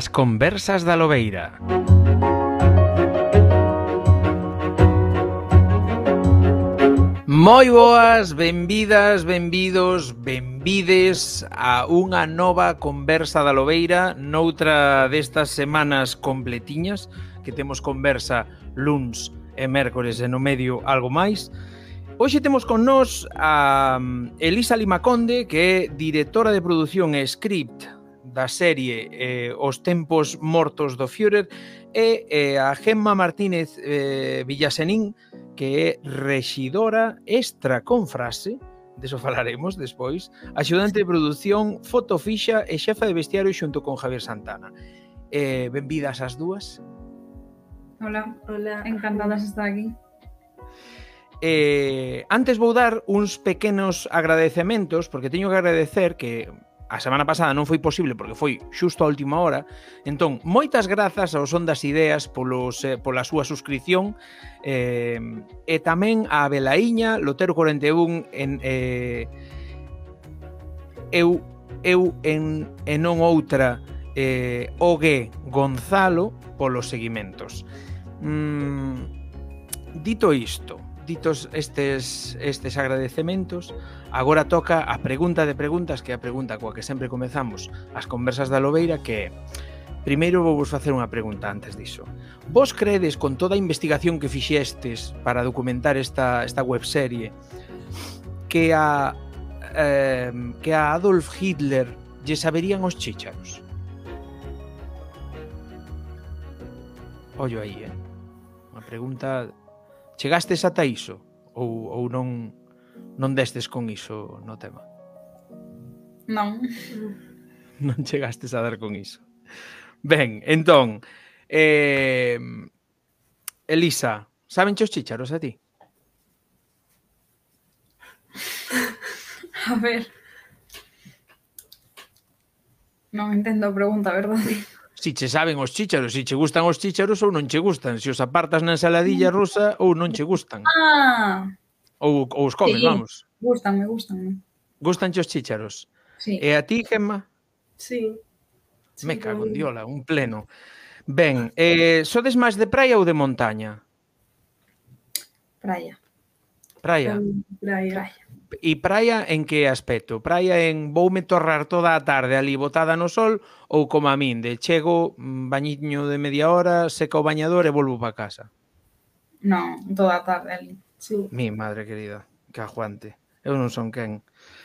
As conversas da Lobeira. Moi boas, benvidas, benvidos, benvides a unha nova conversa da Lobeira noutra destas semanas completiñas que temos conversa luns e mércores e no medio algo máis. Hoxe temos con nós a um, Elisa Limaconde, que é directora de produción e script da serie eh, Os tempos mortos do Führer e eh, a Gemma Martínez eh, Villasenín que é rexidora extra con frase deso falaremos despois, axudante de produción, fotofixa e xefa de vestiario xunto con Javier Santana. Eh, benvidas as dúas. Hola, hola, encantadas de estar aquí. Eh, antes vou dar uns pequenos agradecementos, porque teño que agradecer que a semana pasada non foi posible porque foi xusto a última hora. Entón, moitas grazas aos Ondas Ideas polos, eh, pola súa suscripción eh, e tamén a Belaíña, Lotero 41 en eh, eu eu en, e non outra eh, Ogue Gonzalo polos seguimentos. Mm, dito isto, ditos estes, estes agradecementos, agora toca a pregunta de preguntas, que é a pregunta coa que sempre comezamos as conversas da Lobeira, que é Primeiro vou vos facer unha pregunta antes diso. Vos credes con toda a investigación que fixestes para documentar esta, esta webserie que a eh, que a Adolf Hitler lle saberían os chícharos? Ollo aí, eh? Unha pregunta Chegastes ata iso? Ou, ou non, non destes con iso no tema? Non. Non chegastes a dar con iso. Ben, entón, eh, Elisa, saben os chícharos a ti? A ver. Non entendo a pregunta, verdade? si che saben os chícharos, si che gustan os chícharos ou non che gustan, se si os apartas na ensaladilla mm. rusa ou non che gustan. Ah. Ou, ou os comes, sí. vamos. Gústanme, gustan. Gustan os chícharos. Sí. E a ti, Gemma? Sí. sí Me cago en diola, un pleno. Ben, eh, sodes máis de praia ou de montaña? Praia. Praia. Praia. praia. E praia en que aspecto? Praia en voume torrar toda a tarde ali botada no sol ou como a min, de chego, mm, bañiño de media hora, seco o bañador e volvo para casa? Non, toda a tarde ali. Sí. Mi madre querida, que aguante. Eu non son quen.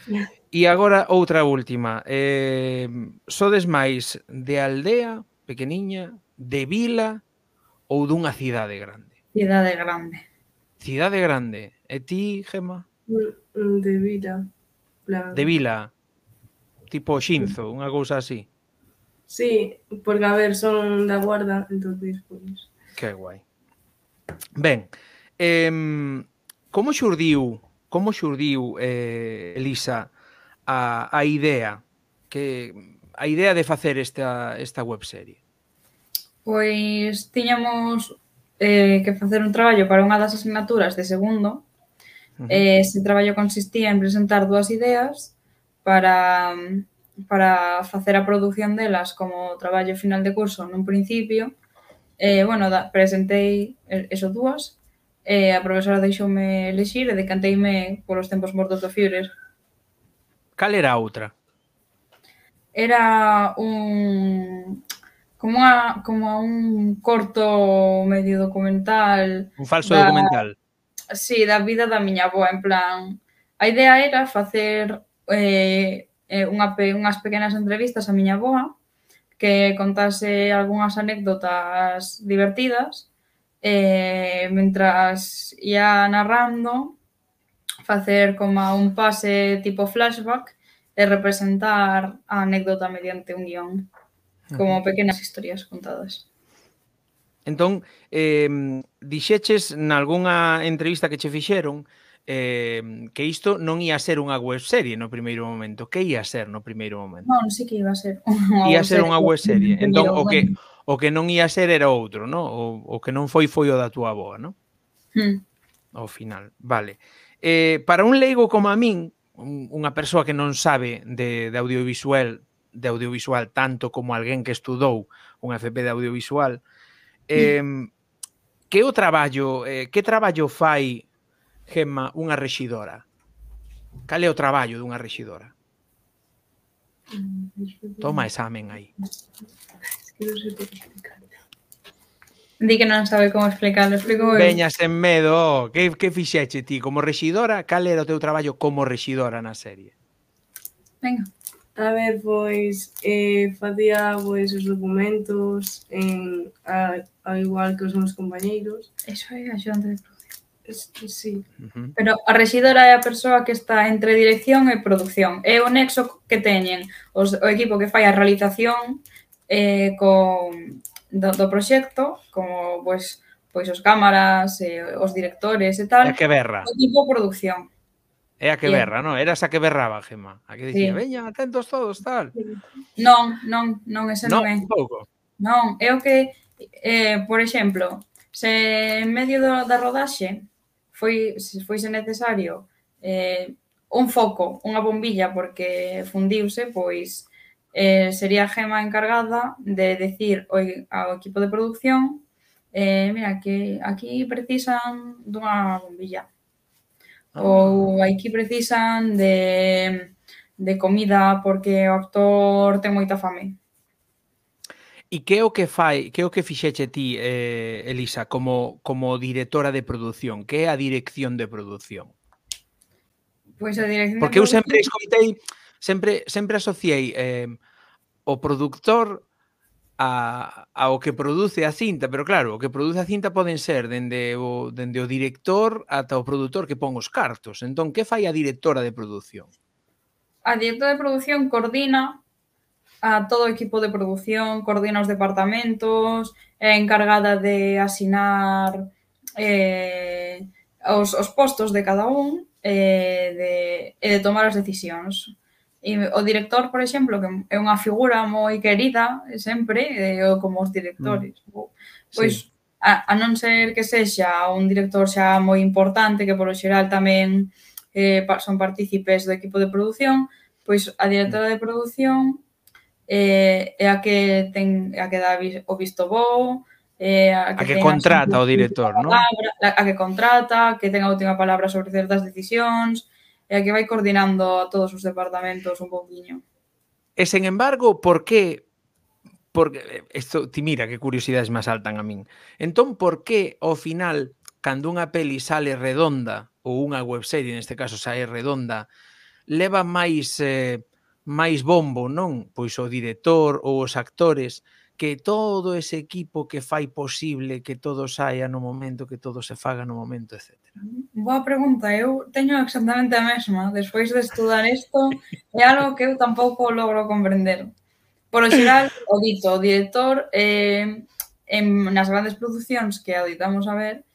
Yeah. E agora outra última. Eh, sodes máis de aldea pequeniña, de vila ou dunha cidade grande? Cidade grande. Cidade grande. E ti, Gema? Mm. Mm, de vila. Plan. De vila. Tipo Xinzo, unha cousa así. Sí, porque a ver, son da guarda, entonces, pois. Que guai. Ben, eh, como xurdiu, como xurdiu eh, Elisa a, a idea que a idea de facer esta esta webserie? Pois tiñamos eh, que facer un traballo para unha das asignaturas de segundo Uh eh, -huh. Ese traballo consistía en presentar dúas ideas para, para facer a produción delas como traballo final de curso nun principio. Eh, bueno, da, presentei eh, eso dúas, e eh, a profesora deixoume elegir e decanteime polos tempos mortos do Führer. Cal era a outra? Era un como a, como a un corto medio documental. Un falso da, documental así da vida da miña avoa, en plan, a idea era facer eh, eh unha, unhas pequenas entrevistas a miña avoa que contase algunhas anécdotas divertidas eh, mentras ia narrando facer como un pase tipo flashback e representar a anécdota mediante un guión como pequenas historias contadas. Entón, eh, dixeches nalgúnha entrevista que che fixeron eh, que isto non ia ser unha webserie no primeiro momento. Que ia ser no primeiro momento? Non, sí que iba a ser. Ia ser unha webserie. Entón, o que, o que non ia ser era outro, no? o, o que non foi foi o da túa boa, non? Hmm. Ao final, vale. Eh, para un leigo como a min, unha persoa que non sabe de, de audiovisual de audiovisual tanto como alguén que estudou un FP de audiovisual, eh, que o traballo, eh, que traballo fai Gemma unha rexidora? Cal é o traballo dunha rexidora? Toma examen aí. Di que non sabe como explicarlo, explico eu. Veñas en medo, oh, que, que fixeche ti como rexidora? Cal era o teu traballo como rexidora na serie? Venga. A ver, pois, eh, facía pois, os documentos en, a, a igual que os meus compañeiros. Eso é axudante de producción. Sí. Uh -huh. Pero a rexidora é a persoa que está entre dirección e producción. É o nexo que teñen os, o equipo que fai a realización eh, con, do, do proxecto, como pois, pois os cámaras, eh, os directores e tal. É que berra. O equipo de producción. É a que Bien. berra, non? Era esa que berraba, Gema. A que dicía, sí. veña, atentos todos, tal. Non, non, non, ese non, non é. Pouco. Non, é o que, eh, por exemplo, se en medio do, da rodaxe foi, se foise necesario eh, un foco, unha bombilla porque fundiuse, pois eh, sería a Gema encargada de decir ao, ao equipo de producción eh, mira, que aquí precisan dunha bombilla ah. ou aquí precisan de, de comida porque o actor ten moita fame. E que é o que fai, que é o que fixeche ti, eh, Elisa, como, como directora de produción? Que é a dirección de produción? Pois pues a dirección Porque eu sempre escoitei, sempre sempre asociei eh, o produtor a, ao que produce a cinta, pero claro, o que produce a cinta poden ser dende o, dende o director ata o produtor que pon os cartos. Entón, que fai a directora de produción? A directora de produción coordina a todo o equipo de produción, coordina os departamentos, é encargada de asinar eh, os, os postos de cada un e eh, de, e de tomar as decisións. E o director, por exemplo, que é unha figura moi querida sempre, eh, como os directores. Mm. Pois, sí. a, a non ser que sexa un director xa moi importante, que polo xeral tamén eh, son partícipes do equipo de produción, pois a directora de produción eh, é a que ten a que dá o visto bo, eh, a que, a que contrata o director, non? A, que contrata, que ten a última palabra sobre certas decisións, e a que vai coordinando a todos os departamentos un pouquiño. E sen embargo, por que porque isto ti mira que curiosidades máis altan a min. Entón, por que ao final cando unha peli sale redonda ou unha webserie neste caso sae redonda, leva máis eh, máis bombo, non? Pois o director ou os actores que todo ese equipo que fai posible que todo saia no momento, que todo se faga no momento, etc. Mm, Boa pregunta, eu teño exactamente a mesma, despois de estudar isto, é algo que eu tampouco logro comprender. Por o xeral, o dito, o director eh, en, nas grandes producións que auditamos a ver,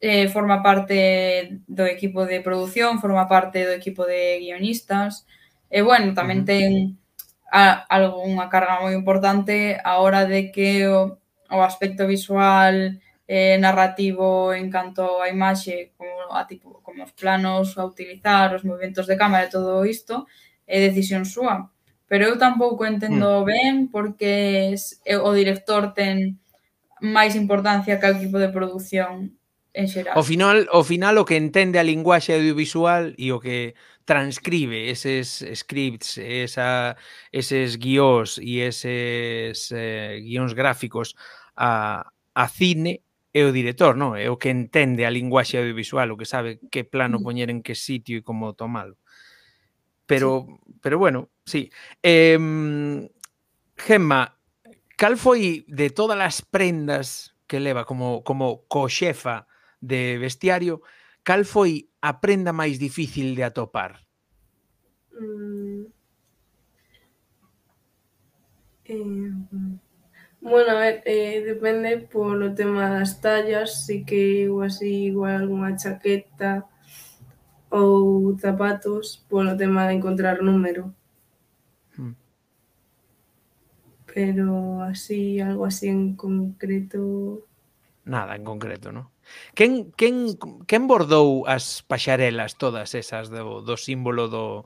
eh, forma parte do equipo de produción, forma parte do equipo de guionistas, e bueno, tamén ten a, algunha carga moi importante a hora de que o, o aspecto visual eh, narrativo en canto a imaxe, como, a tipo, como os planos a utilizar, os movimentos de cámara e todo isto, é decisión súa. Pero eu tampouco entendo hmm. ben porque es, o director ten máis importancia que o equipo de produción en xeral. Ao final, ao final o que entende a linguaxe audiovisual e o que transcribe eses scripts, esa, eses guións e eses eh, guións gráficos a, a cine é o director, non? É o que entende a linguaxe audiovisual, o que sabe que plano poñer en que sitio e como tomalo. Pero, sí. pero bueno, sí. Eh, Gemma, cal foi de todas as prendas que leva como, como coxefa de vestiario, cal foi a prenda máis difícil de atopar? Mm. Eh, bueno, a ver, eh, depende polo tema das tallas, si que eu así igual algunha chaqueta ou zapatos polo tema de encontrar número. Mm. Pero así, algo así en concreto... Nada en concreto, non? Quen, quen, quen bordou as paxarelas todas esas do, do símbolo do,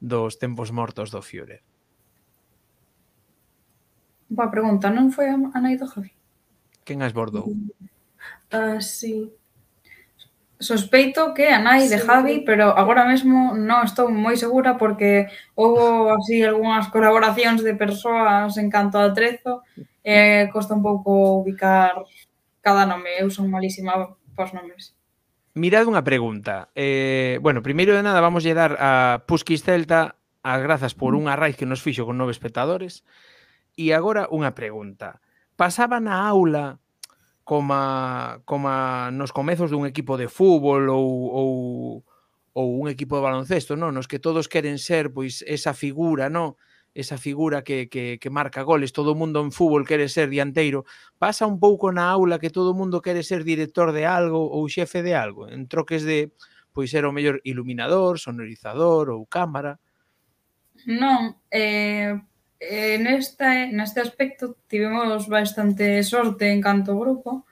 dos tempos mortos do Führer? Boa pregunta, non foi a nai do Javi? Quen as bordou? Ah, uh, sí. Sospeito que a nai sí. de Javi, pero agora mesmo non estou moi segura porque houve así algunhas colaboracións de persoas en canto a trezo e eh, costa un pouco ubicar cada nome. Eu son malísima pos nomes. Mirad unha pregunta. Eh, bueno, primeiro de nada, vamos lle dar a Pusquis Celta as grazas por unha raíz que nos fixo con nove espectadores. E agora unha pregunta. Pasaba na aula coma, coma nos comezos dun equipo de fútbol ou, ou, ou un equipo de baloncesto, non? Nos que todos queren ser pois esa figura, non? esa figura que, que, que marca goles, todo o mundo en fútbol quere ser dianteiro, pasa un pouco na aula que todo o mundo quere ser director de algo ou xefe de algo, en troques de pois ser o mellor iluminador, sonorizador ou cámara. Non, eh, eh nesta, neste aspecto tivemos bastante sorte en canto grupo,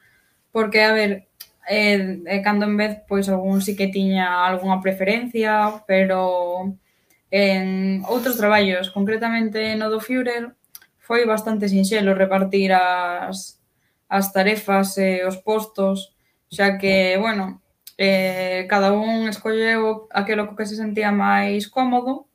porque, a ver, eh, eh cando en vez, pois, algún sí que tiña algunha preferencia, pero En outros traballos, concretamente no do Führer, foi bastante sinxelo repartir as, as tarefas e os postos, xa que, bueno, eh, cada un escolleu aquilo que se sentía máis cómodo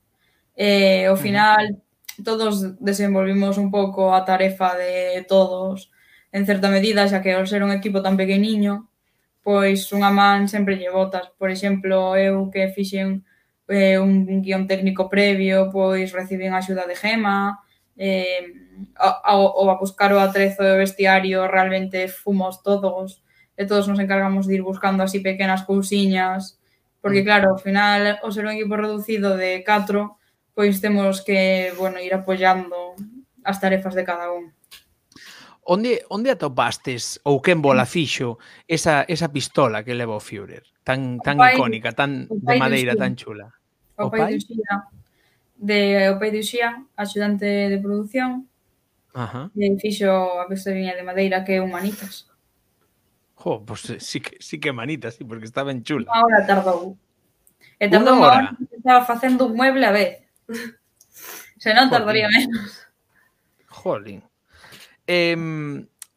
e ao final todos desenvolvimos un pouco a tarefa de todos en certa medida, xa que ao ser un equipo tan pequeniño, pois unha man sempre lle botas. Por exemplo, eu que fixen eh, un, guión técnico previo, pois recibín axuda de Gema, eh, ao, ao a buscar o atrezo do vestiario realmente fomos todos e todos nos encargamos de ir buscando así pequenas cousiñas, porque mm. claro, ao final, o ser un equipo reducido de 4, pois temos que, bueno, ir apoiando as tarefas de cada un. Onde, onde atopastes ou quen bola fixo esa, esa pistola que leva o Führer? tan tan pai, icónica, tan de madeira tan chula. O o pai? pai de o pai de Uxía, axudante de produción. Ajá. E fixo a pestaña de madeira que é un manitas. Jo, pois pues, eh, sí que sí que manitas, sí, porque está ben chula. Unha hora tardou. E eh, tardou unha hora, hora estaba facendo un mueble a vez. Se non tardaría Jolín. menos. Jolín. Eh,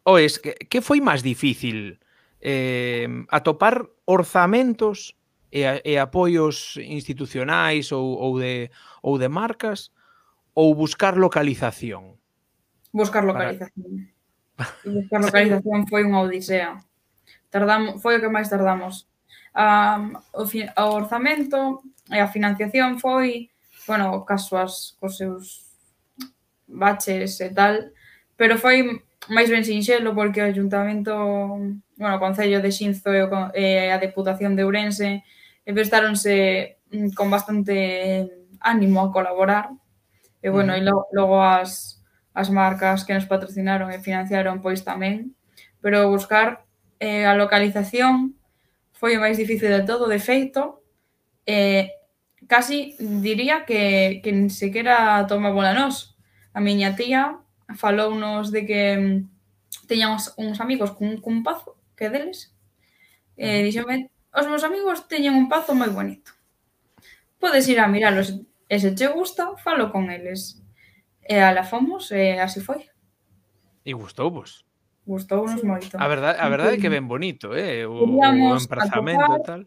o es, que, que foi máis difícil? Eh, atopar orzamentos e, e apoios institucionais ou, ou, de, ou de marcas ou buscar localización? Buscar localización. Para... Buscar localización foi unha odisea. Tardamos, foi o que máis tardamos. Um, o, fi, o orzamento e a financiación foi, bueno, casuas cos seus baches e tal, pero foi máis ben sinxelo porque o Ayuntamento, bueno, o Concello de Xinzo e, o, e a Deputación de Ourense eh, prestáronse mm, con bastante ánimo a colaborar. E bueno, mm. e lo, logo as, as marcas que nos patrocinaron e financiaron pois tamén, pero buscar eh, a localización foi o máis difícil de todo, de feito, eh, casi diría que, que nin sequera toma bola nós. A miña tía falounos de que mm, teñamos uns amigos cun, cun pazo que deles e eh, dixome os meus amigos teñen un pazo moi bonito. Podes ir a miralos e se che gusta, falo con eles. E ala fomos e así foi. E gustou vos gustounos sí. moito. A verdade, a verdade é que ben bonito eh? o, queríamos o emprazamento atopar, e tal.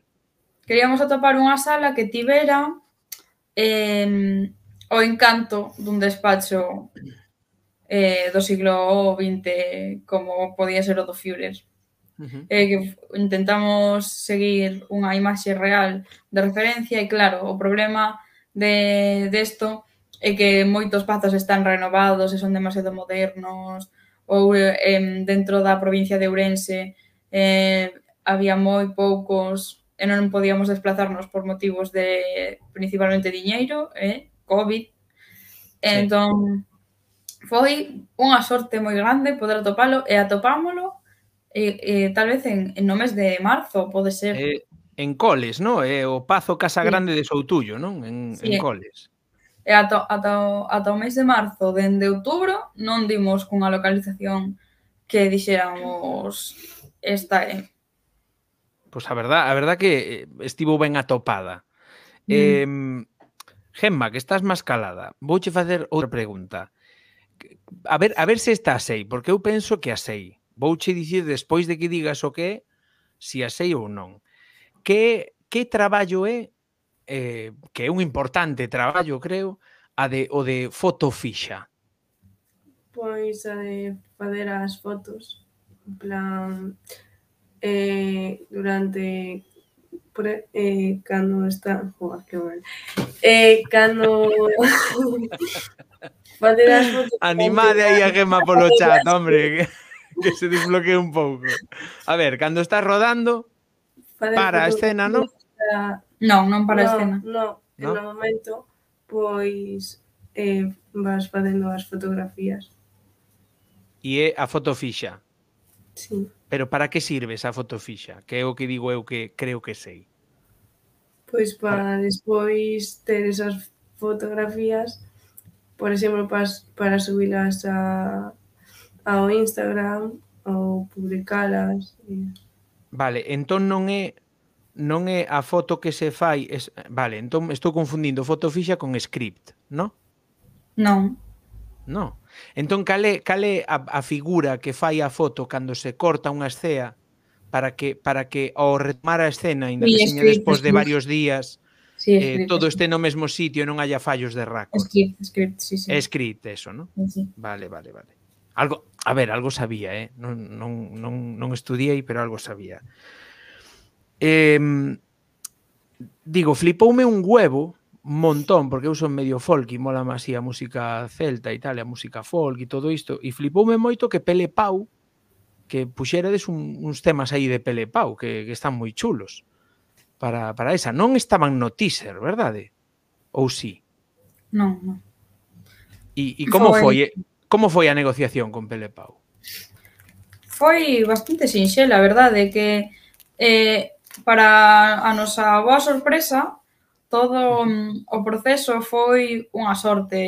queríamos atopar unha sala que tivera eh, o encanto dun despacho eh, do siglo XX como podía ser o do Führer. Uh -huh. eh, que intentamos seguir unha imaxe real de referencia e claro, o problema de desto de é que moitos pazos están renovados e son demasiado modernos ou eh, dentro da provincia de Ourense eh, había moi poucos e non podíamos desplazarnos por motivos de principalmente diñeiro, eh, COVID. Sí. Entón, foi unha sorte moi grande poder atopalo e atopámolo eh, eh, tal vez en, en no mes de marzo, pode ser. Eh, en Coles, non? É eh, o Pazo Casa Grande sí. de Soutullo, non? En, sí. en Coles. E ata, ata, ata o mes de marzo, dende outubro, non dimos cunha localización que dixéramos esta é. Eh. Pois a verdad, a verdad que eh, estivo ben atopada. Mm. Eh, Gemma, que estás máis calada, vouche facer outra pregunta a ver, a ver se está a 6, porque eu penso que a 6. Vouche dicir despois de que digas o que é, se a 6 ou non. Que que traballo é eh, que é un importante traballo, creo, a de o de fotofixa. Pois a de fazer as fotos, en plan eh, durante por, eh, cando está, joa, que mal. Eh, cando Animade aí a Gema polo chat, hombre, que, que se desbloquee un pouco. A ver, cando estás rodando, para a escena, non? Non, non para a no, escena. Non, no? no momento, pois eh, vas facendo as fotografías. E eh, é a fotofixa? Sí. Pero para que sirve esa fotofixa? Que é o que digo eu que creo que sei. Pois ah. para, para... despois ter esas fotografías por exemplo, para, para subilas a, ao Instagram ou publicalas. E... Vale, entón non é non é a foto que se fai, es, vale, entón estou confundindo foto fixa con script, non? Non. Non. Entón cal é, cal é a, a figura que fai a foto cando se corta unha escena para que para que ao retomar a escena, ainda que seña despois de varios días, Sí, script, eh, todo este no mesmo sitio e non haya fallos de rack. Script, script, sí, sí. Script, eso, ¿no? Sí. Vale, vale, vale. Algo, a ver, algo sabía, eh? Non, non, non, non estudiei, pero algo sabía. Eh, digo, flipoume un huevo, montón, porque eu son medio folk e mola máis a música celta e tal, a música folk e todo isto, e flipoume moito que Pele Pau, que puxerades un, uns temas aí de Pele Pau, que, que están moi chulos para, para esa. Non estaban no teaser, verdade? Ou si? Sí? Non, non. E, e como foi, foi eh, como foi a negociación con Pele Pau? Foi bastante sinxela, verdade, que eh, para a nosa boa sorpresa, todo mm, o proceso foi unha sorte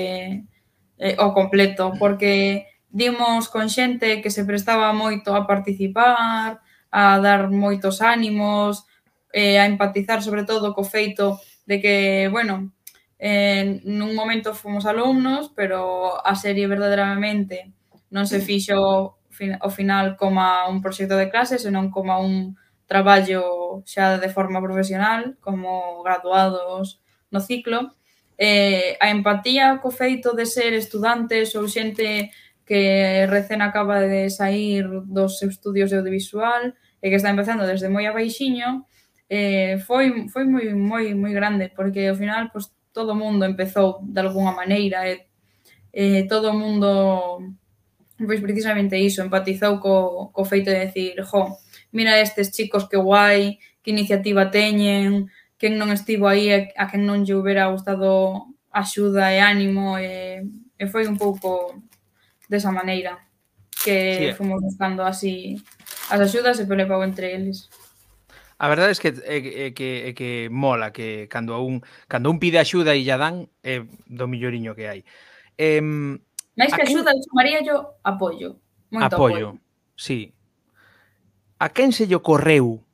eh, o completo, porque dimos con xente que se prestaba moito a participar, a dar moitos ánimos, eh, a empatizar sobre todo co feito de que, bueno, eh, nun momento fomos alumnos, pero a serie verdadeiramente non se fixo ao final como un proxecto de clase, senón como un traballo xa de forma profesional, como graduados no ciclo. Eh, a empatía co feito de ser estudantes ou xente que recén acaba de sair dos seus estudios de audiovisual e que está empezando desde moi abaixiño, eh, foi, foi moi, moi, moi grande, porque ao final pues, todo o mundo empezou de alguna maneira e eh, todo o mundo pois precisamente iso, empatizou co, co feito de decir, jo, mira estes chicos que guai, que iniciativa teñen, quen non estivo aí a quen non lle hubiera gustado axuda e ánimo e, e foi un pouco desa maneira que sí. fomos buscando así as axudas e pelepau entre eles. A verdade é que é, é que é que mola que cando un cando un pide axuda e lla dan é do melloriño que hai. Eh, máis que axuda, quen... chamaría yo apoio. Moito apoio. apoio. Sí. A quen se lle correu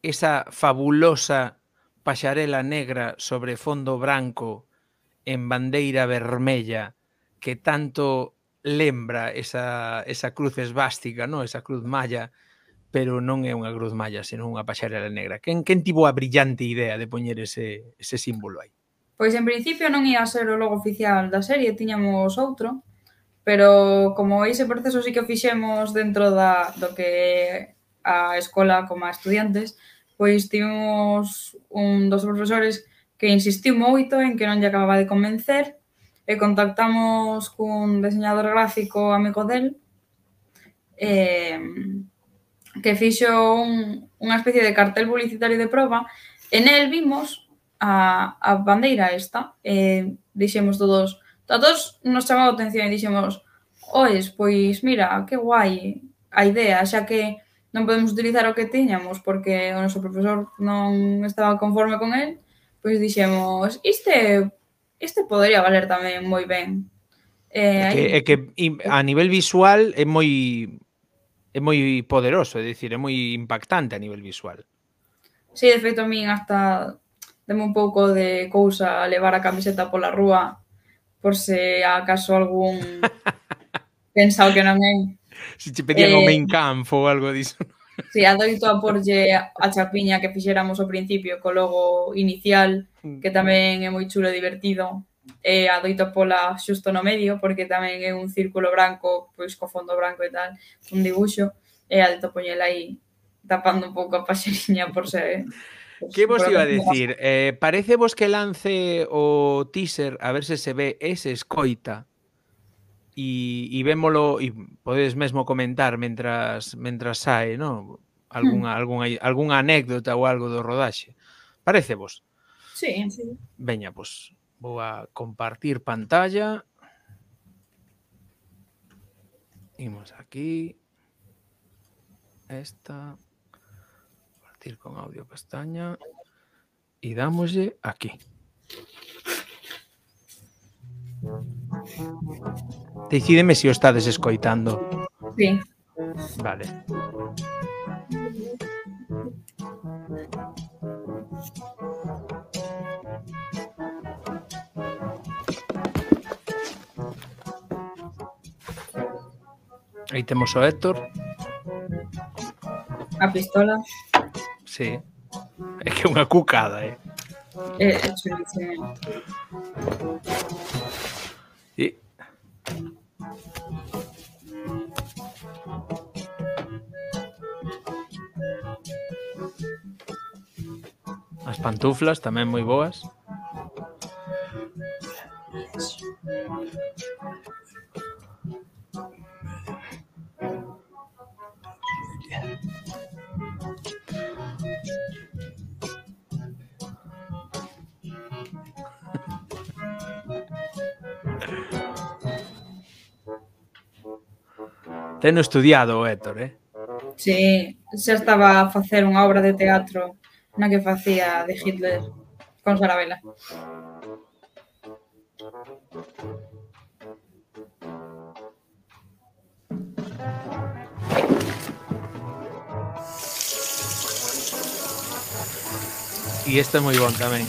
esa fabulosa paxarela negra sobre fondo branco en bandeira vermella que tanto lembra esa, esa cruz esvástica, no? esa cruz malla, pero non é unha cruz malla, senón unha paxarela negra. Quen, quen tivo a brillante idea de poñer ese, ese símbolo aí? Pois en principio non ia ser o logo oficial da serie, tiñamos outro, pero como ese proceso sí que o fixemos dentro da, do que a escola como a estudiantes, pois tivemos un dos profesores que insistiu moito en que non lle acababa de convencer e contactamos cun diseñador gráfico amigo del eh, que fixo un, unha especie de cartel publicitario de proba e nel vimos a, a bandeira esta e dixemos todos a todos nos chamou a atención e dixemos oes, pois mira, que guai a idea, xa que non podemos utilizar o que tiñamos porque o noso profesor non estaba conforme con el, pois dixemos, este este podería valer tamén moi ben. Eh, é que, é que a nivel visual é moi é moi poderoso, é dicir, é moi impactante a nivel visual. Sí, de feito, a min hasta deme un pouco de cousa levar a camiseta pola rúa por se acaso algún pensado que non é. Se che pedían eh, o main camp ou algo diso. Sí, adoito a porlle a chapiña que fixéramos ao principio co logo inicial, que tamén é moi chulo e divertido e adoito pola xusto no medio, porque tamén é un círculo branco, pois co fondo branco e tal, un dibuixo, e adoito poñela aí tapando un pouco a paxeriña por ser... Pues, eh, que vos iba a decir? Eh, parece vos que lance o teaser, a ver se se ve ese escoita, e, e vémolo, e podedes mesmo comentar mentras, mentras sae, non? Alguna, hmm. alguna, alguna anécdota ou algo do rodaxe. Parece vos? Sí, sí. Veña, pois, pues, vou a compartir pantalla. Imos aquí. Esta. Compartir con audio pestaña. E dámoslle aquí. Decideme se o estades escoitando. sí. Vale. Aí temos o Héctor. A pistola. Sí. É que é unha cucada, eh. É, é chulísimo. E... As pantuflas tamén moi boas. Teno estudiado Héctor, eh? Sí, xa estaba a facer unha obra de teatro na que facía de Hitler con Sarabela. E este é moi bon tamén.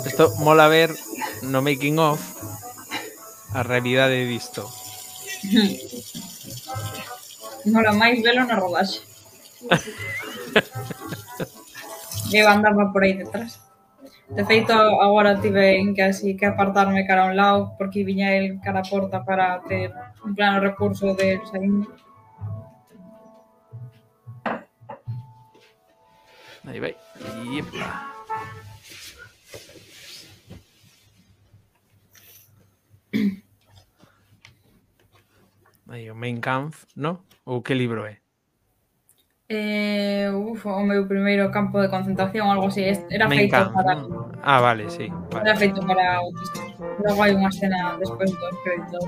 Isto mola ver no making of a realidade disto. Mola máis velo na rodaxe. Eu andaba por aí detrás. De feito, agora tive que así que apartarme cara a un lado porque viña el cara a porta para ter un plano recurso de saíndo. Aí vai. Iepa. aí o Mein Kampf, no? Ou que libro é? Eh, uf, o meu primeiro campo de concentración, algo así, era Mein feito Kampf, para... No? Ah, vale, sí. Vale. Era feito para autistas. Logo hai unha escena despois dos créditos.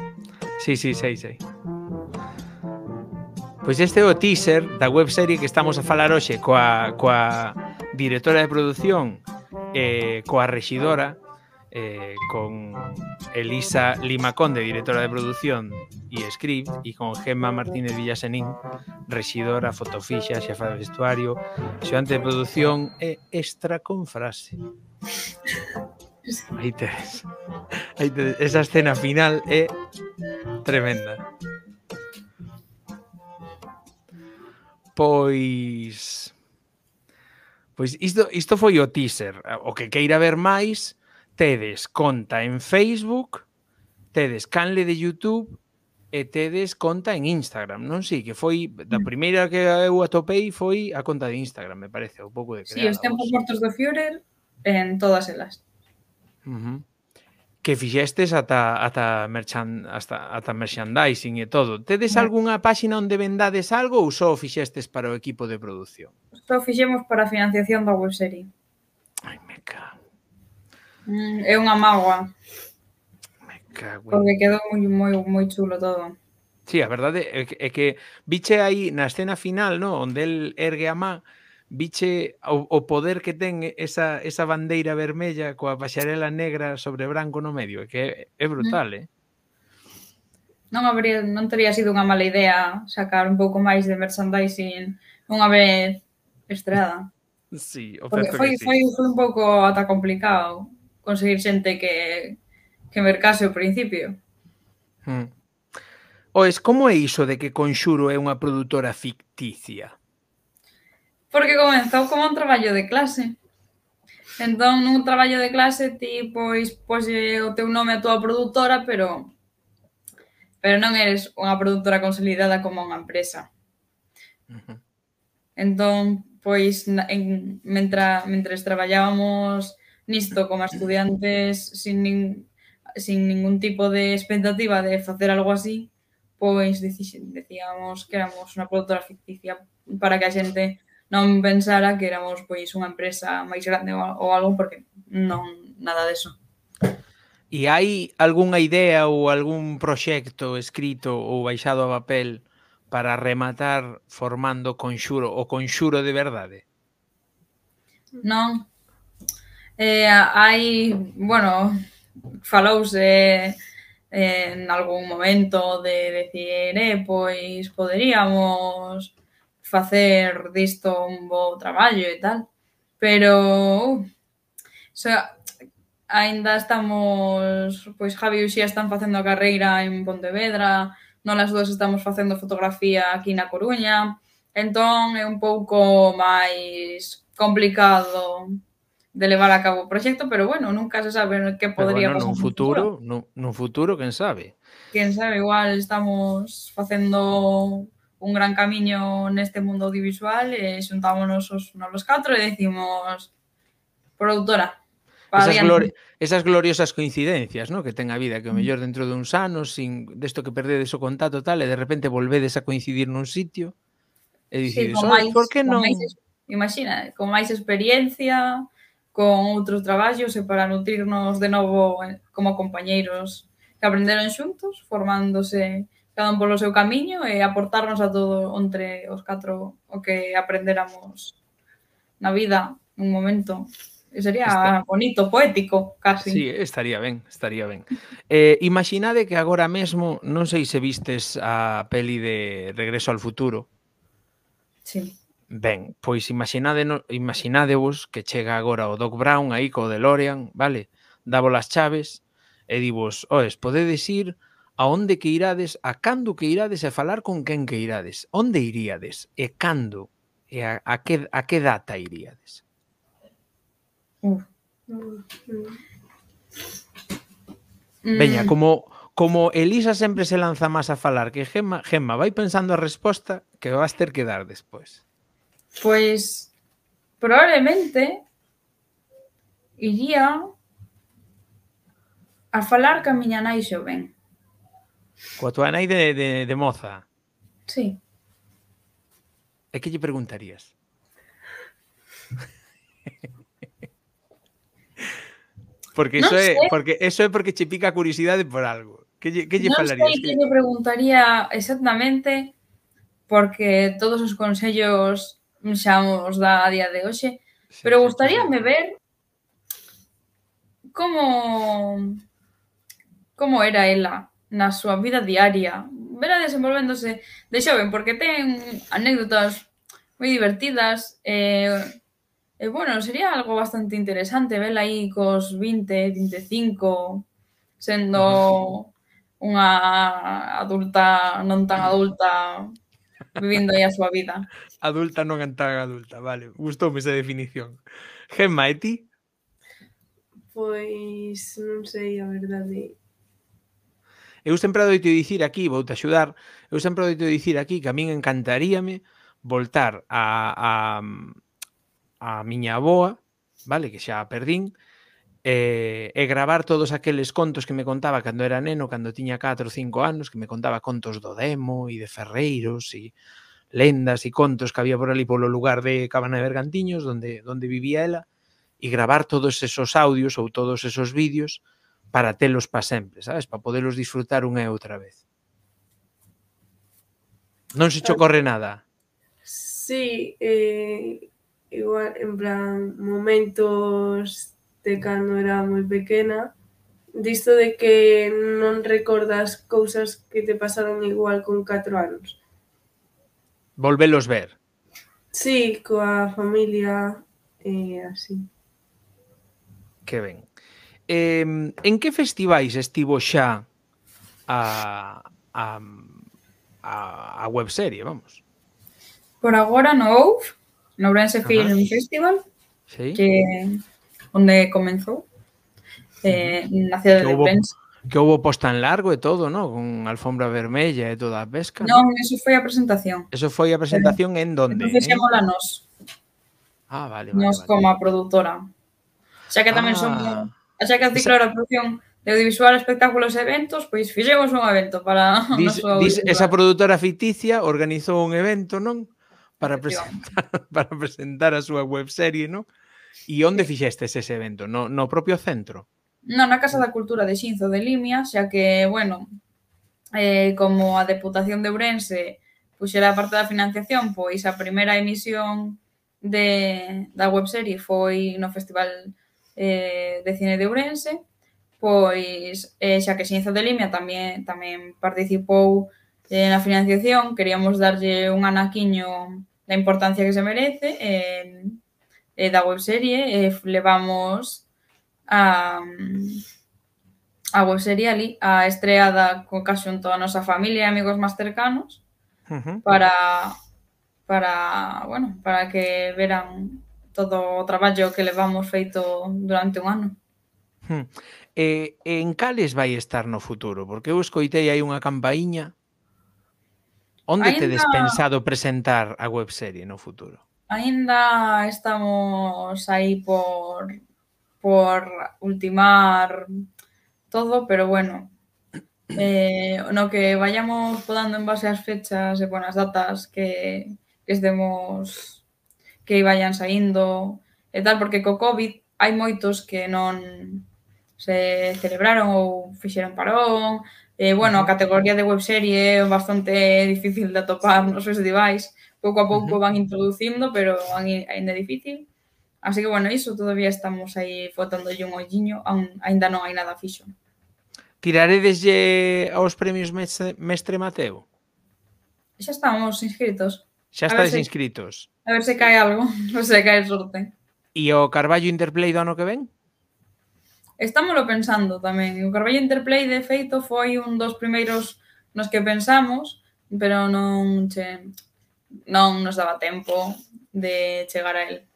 Sí, sí, sei, sei. Pois este é o teaser da webserie que estamos a falar hoxe coa, coa directora de produción e eh, coa rexidora eh, con Elisa Limaconde, directora de producción e script, e con Gemma Martínez Villasenín, rexidora, fotofixa, xefa de vestuario, xeante de producción e extra con frase. Aí tes. Aí tes. Esa escena final é tremenda. Pois... Pois isto, isto foi o teaser. O que queira ver máis, tedes conta en Facebook, tedes canle de YouTube e tedes conta en Instagram, non si? Sí, que foi da mm. primeira que eu atopei foi a conta de Instagram, me parece, un pouco de crear. Si, sí, os tempos mortos do Führer en todas elas. Uh -huh. Que fixestes ata ata merchan hasta ata merchandising e todo. Tedes no. algunha páxina onde vendades algo ou só fixestes para o equipo de produción? Só fixemos para a financiación da webserie. Ai, me cago. Mm, é unha mágoa. Me cago. Porque quedou moi, moi, moi chulo todo. Sí, a verdade é que, é que biche aí na escena final, no, onde el ergue a má, biche o, o poder que ten esa, esa bandeira vermella coa paxarela negra sobre branco no medio, É que é, é brutal, mm. eh? Non habría, non teria sido unha mala idea sacar un pouco máis de merchandising unha vez estrada. Sí, o Porque foi, sí. foi, foi un pouco ata complicado conseguir xente que, que mercase ao principio. Hmm. Oes, como é iso de que Conxuro é unha produtora ficticia? Porque comenzou como un traballo de clase. Entón, nun traballo de clase, ti, pois, pois o teu nome a tua produtora, pero pero non eres unha produtora consolidada como unha empresa. Uh -huh. Entón, pois, en, mentra, mentres traballábamos nisto como estudiantes sin, nin, sin ningún tipo de expectativa de facer algo así, pois decíamos que éramos unha produtora ficticia para que a xente non pensara que éramos pois unha empresa máis grande ou algo porque non nada deso. E hai algunha idea ou algún proxecto escrito ou baixado a papel para rematar formando conxuro o conxuro de verdade? Non, Eh, hai, bueno, falouse eh, en algún momento de decir, eh, pois poderíamos facer disto un bo traballo e tal. Pero, uh, so, ainda estamos, pois Javi e Uxía están facendo a carreira en Pontevedra, non as dúas estamos facendo fotografía aquí na Coruña, entón é un pouco máis complicado de levar a cabo o proxecto, pero bueno, nunca se sabe no que podría bueno, pasar. Nun futuro, futuro. Nun, nun futuro, quen sabe? Quen sabe, igual estamos facendo un gran camiño neste mundo audiovisual eh, e xuntámonos os, nos catro e decimos produtora. Esas, glori esas gloriosas coincidencias, ¿no? Que ten a vida, que o mellor mm. dentro de uns anos, sin desto que perdedes o contacto tal, e de repente volvedes a coincidir nun sitio e dicides, sí, máis, por que non? Máis, imagina, con máis experiencia, con outros traballos e para nutrirnos de novo eh, como compañeiros que aprenderon xuntos, formándose cada un polo seu camiño e aportarnos a todo entre os catro o que aprenderamos na vida un momento. E sería Está... bonito, poético, casi. Sí, estaría ben, estaría ben. Eh, imaginade que agora mesmo, non sei se vistes a peli de Regreso al Futuro. Sí. Ben, pois imaginade, imaginadevos que chega agora o Doc Brown aí co DeLorean, vale? Davo as chaves e divos, oes, podedes ir a onde que irades, a cando que irades e falar con quen que irades. Onde iríades e cando e a, a, que, a que data iríades? Mm. Veña, como mm. como Elisa sempre se lanza máis a falar que Gemma, Gemma vai pensando a resposta que vas ter que dar despois pois probablemente iría a falar ca miña nai xoven. Coa tua nai de, de, de moza? Sí. E que lle preguntarías? porque iso no é porque eso é porque che pica a curiosidade por algo. Que lle, que lle no falarías? Non sei que lle preguntaría exactamente porque todos os consellos xa os dá a día de hoxe, sí, pero gustaríame sí. ver como como era ela na súa vida diaria, vera desenvolvéndose de xoven, porque ten anécdotas moi divertidas e, e bueno, sería algo bastante interesante vela aí cos 20, 25 sendo unha adulta non tan adulta vivindo aí a súa vida. Adulta non tan adulta, vale. Gustoume esa definición. Gemma, e ti? Pois non sei a verdade. Eu sempre doito dicir aquí, voute axudar, eu sempre doito dicir aquí que a min encantaríame voltar a, a, a miña aboa, vale, que xa a perdín, e, e gravar todos aqueles contos que me contaba cando era neno, cando tiña 4 ou 5 anos, que me contaba contos do Demo e de Ferreiros e lendas e contos que había por ali polo lugar de Cabana de Bergantiños, onde, onde vivía ela, e gravar todos esos audios ou todos esos vídeos para telos pa sempre, sabes? Para poderlos disfrutar unha e outra vez. Non se cho corre nada. Sí, eh, igual, en plan, momentos de cando era moi pequena, disto de que non recordas cousas que te pasaron igual con 4 anos. Volvelos ver. Sí, coa familia e eh, así. Que ben. Eh, en que festivais estivo xa a, a, a, a webserie, vamos? Por agora no OUF, no Ourense Film Festival, sí. que onde comenzou eh, na cidade de Ourense. Que houbo post tan largo e todo, ¿no? Con alfombra vermella e toda a pesca. Non, ¿no? eso foi a presentación. Eso foi a presentación en donde? Entonces eh? mola nos. Ah, vale, vale. Nos vale. como a produtora. Xa que tamén ah, son... Xa que a ciclo esa... de producción de audiovisual, espectáculos e eventos, pois fixemos un evento para dis, dis, esa produtora ficticia organizou un evento, non? Para presentar, para presentar a súa webserie, non? E onde fixestes ese evento? No, no propio centro? Non, na Casa da Cultura de Xinzo de Limia, xa que, bueno, eh, como a Deputación de Ourense puxera a parte da financiación, pois a primeira emisión de, da webserie foi no Festival eh, de Cine de Ourense, pois eh, xa que Xinzo de Limia tamén tamén participou eh, na financiación, queríamos darlle un anaquiño da importancia que se merece, eh, eh, da webserie eh, e levamos a mm, a webserie ali a estreada co caxunto a nosa familia e amigos máis cercanos uh -huh. para para, bueno, para que veran todo o traballo que levamos feito durante un ano. Hmm. E, eh, en cales vai estar no futuro? Porque eu escoitei aí unha campaíña. Onde Ainda... tedes pensado presentar a webserie no futuro? Ainda estamos aí por por ultimar todo, pero bueno, eh, no que vayamos podando en base ás fechas e buenas datas que, que estemos que vayan saindo e tal, porque co COVID hai moitos que non se celebraron ou fixeron parón, Eh, bueno, a categoría de webserie é bastante difícil de atopar nos festivais. Pouco a pouco van introducindo, pero ainda é difícil. Así que, bueno, iso todavía estamos aí fotándolle un olliño, aún, ainda non hai nada fixo. Tiraredeslle aos premios mestre, mestre Mateo? Xa estamos inscritos. Xa estáis inscritos. A ver se cae algo, a ver se cae sorte. E o Carballo Interplay do ano que ven? estámoslo pensando tamén. O Carballo Interplay, de feito, foi un dos primeiros nos que pensamos, pero non che, non nos daba tempo de chegar a él.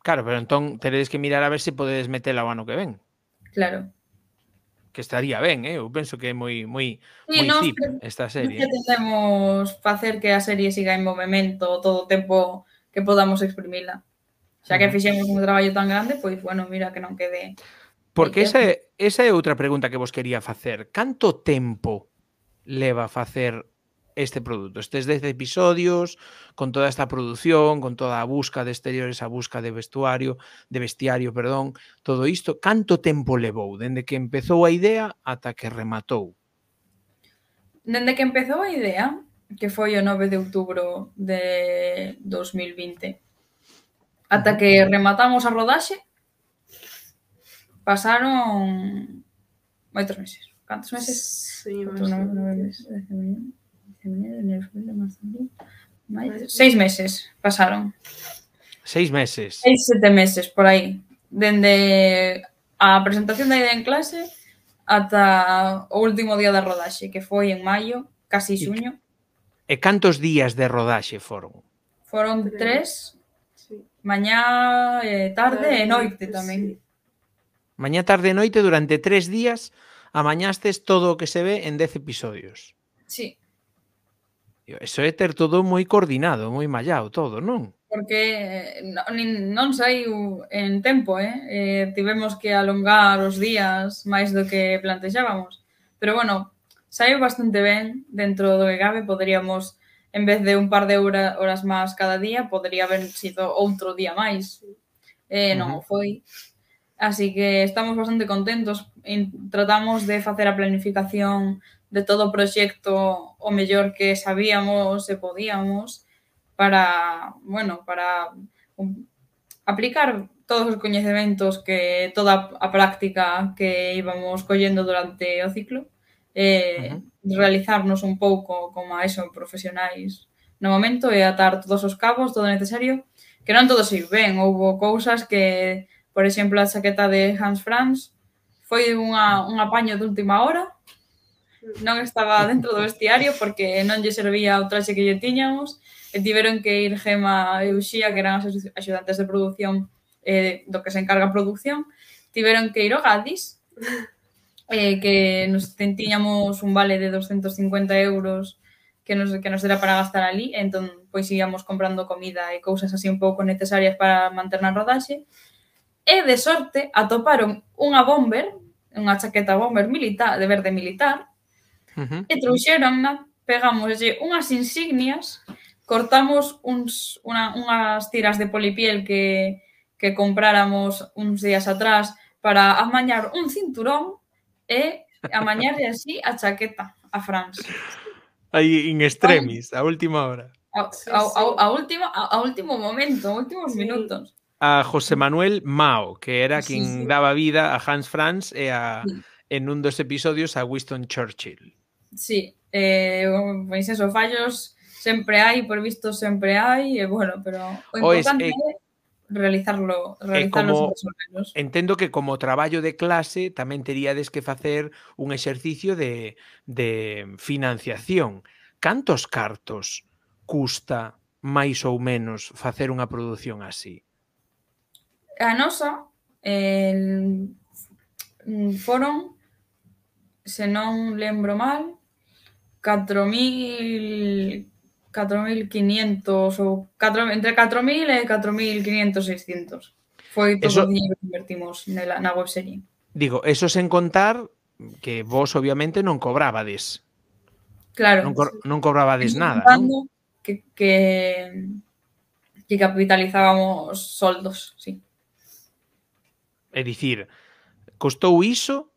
Claro, pero entón teredes que mirar a ver se podedes metela o ano que ven. Claro. Que estaría ben, eh? eu penso que é moi moi sí, moi no, tip esta serie. Que tentemos facer que a serie siga en movimento todo o tempo que podamos exprimila. Xa que fixemos un traballo tan grande, pois, bueno, mira que non quede Porque esa é, esa é outra pregunta que vos quería facer. Canto tempo leva facer este produto, estes 10 episodios, con toda esta produción, con toda a busca de exteriores, a busca de vestuario, de vestiario, perdón, todo isto, canto tempo levou dende que empezou a idea ata que rematou? Dende que empezou a idea, que foi o 9 de outubro de 2020, ata que rematamos a rodaxe, Pasaron moitos meses. Cantos meses? Sí, Outros máis nove meses. Seis meses pasaron. Seis meses. Seis, sete meses, por aí. Dende a presentación da idea en clase ata o último día da rodaxe, que foi en maio, casi xuño. E cantos días de rodaxe foron? Foron tres, sí. mañá, eh, tarde e noite tamén. Sí. Mañá, tarde e noite, durante tres días, amañastes todo o que se ve en dez episodios. Sí. Eso é ter todo moi coordinado, moi mallado, todo, non? Porque eh, non, non saiu en tempo, eh? eh? Tivemos que alongar os días máis do que plantexábamos. Pero bueno, saiu bastante ben dentro do que cabe, poderíamos en vez de un par de hora, horas máis cada día, podría haber sido outro día máis. Eh, non uh -huh. foi. Así que estamos bastante contentos. E tratamos de facer a planificación de todo o proxecto o mellor que sabíamos e podíamos para, bueno, para um, aplicar todos os coñecementos que toda a práctica que íbamos collendo durante o ciclo eh, uh -huh. realizarnos un pouco como a eso profesionais no momento e atar todos os cabos, todo necesario. Que non todo se ben, houbo cousas que Por exemplo, a saqueta de Hans Franz foi unha, un apaño de última hora. Non estaba dentro do vestiario porque non lle servía o traxe que lle tiñamos e tiveron que ir Gema e Uxía, que eran as axudantes de produción eh, do que se encarga a produción, tiveron que ir ao Gadis, eh, que nos tiñamos un vale de 250 euros que nos, que nos era para gastar ali, entón pois íamos comprando comida e cousas así un pouco necesarias para manter na rodaxe, e de sorte atoparon unha bomber, unha chaqueta bomber militar, de verde militar, uh -huh. e trouxeronna, pegámoslle unhas insignias, cortamos uns, una, unhas tiras de polipiel que, que compráramos uns días atrás para amañar un cinturón e amañarle así a chaqueta a Franz. Aí en extremis, a última hora. A, a, a, a último, a, a último momento, últimos sí. minutos a José Manuel Mao, que era sí, quen sí. daba vida a Hans Franz e a, sí. en un dos episodios a Winston Churchill. Sí, eh, pois eso, fallos sempre hai, por visto sempre hai, e eh, bueno, pero o importante... é eh, realizarlo, realizarlo como, Entendo que como traballo de clase tamén teríades que facer un exercicio de, de financiación. Cantos cartos custa máis ou menos facer unha produción así? A nosa eh, mm, foron, se non lembro mal, 4.000 4.500 ou 4, entre 4.000 e 4.500, 600. Foi todo eso, o dinheiro que invertimos nela, na webserie. Digo, eso sen contar que vos obviamente non cobrabades. Claro. Non, co non cobrabades nada. Non? Que, que, que capitalizábamos soldos, sí. É dicir, costou iso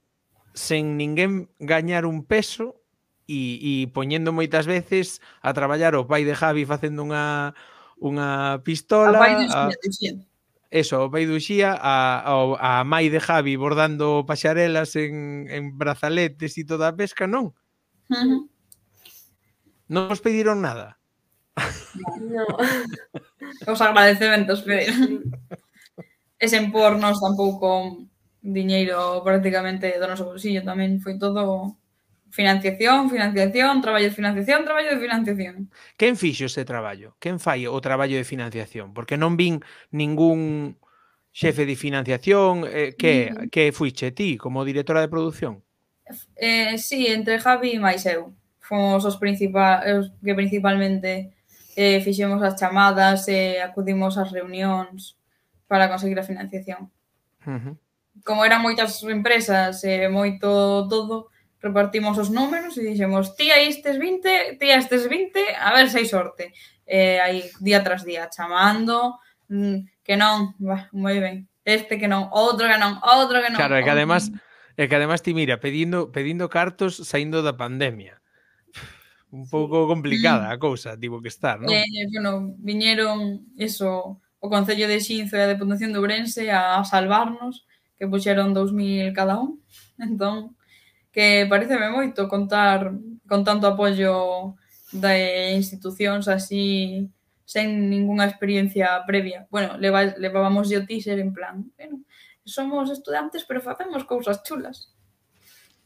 sen ninguén gañar un peso e, e poñendo moitas veces a traballar o pai de Javi facendo unha unha pistola. A pai de Xía, Eso, o pai do Xía, a, a, a mai de Javi bordando paxarelas en, en brazaletes e toda a pesca, non? Uh -huh. Non os pediron nada. No. os agradecementos pediron. e sen por nós tampouco diñeiro prácticamente do noso bolsillo tamén foi todo financiación, financiación, traballo de financiación, traballo de financiación. Quen fixo ese traballo? Quen fai o traballo de financiación? Porque non vin ningún xefe de financiación, eh, que, mm. que fuiche ti como directora de produción? Eh, sí, entre Javi e máis eu. Fomos os, principal, os que principalmente eh, fixemos as chamadas, eh, acudimos ás reunións, para conseguir a financiación. Uh -huh. Como eran moitas empresas e eh, moito todo, repartimos os números e dixemos tía estes 20, tía estes 20, a ver se hai sorte. Eh, aí día tras día chamando, mm, que non, bah, moi ben. Este que non, outro que non, outro que non. Claro, é que además, mm. é que además ti mira, pedindo pedindo cartos saindo da pandemia. Un pouco complicada a cousa, tivo que estar, non? Eh, bueno, viñeron eso o Concello de Xinzo e a Deputación de Ourense a salvarnos, que puxeron 2.000 cada un. Entón, que pareceme moito contar con tanto apoio de institucións así sen ningunha experiencia previa. Bueno, leva, levábamos yo teaser en plan, bueno, somos estudantes, pero facemos cousas chulas.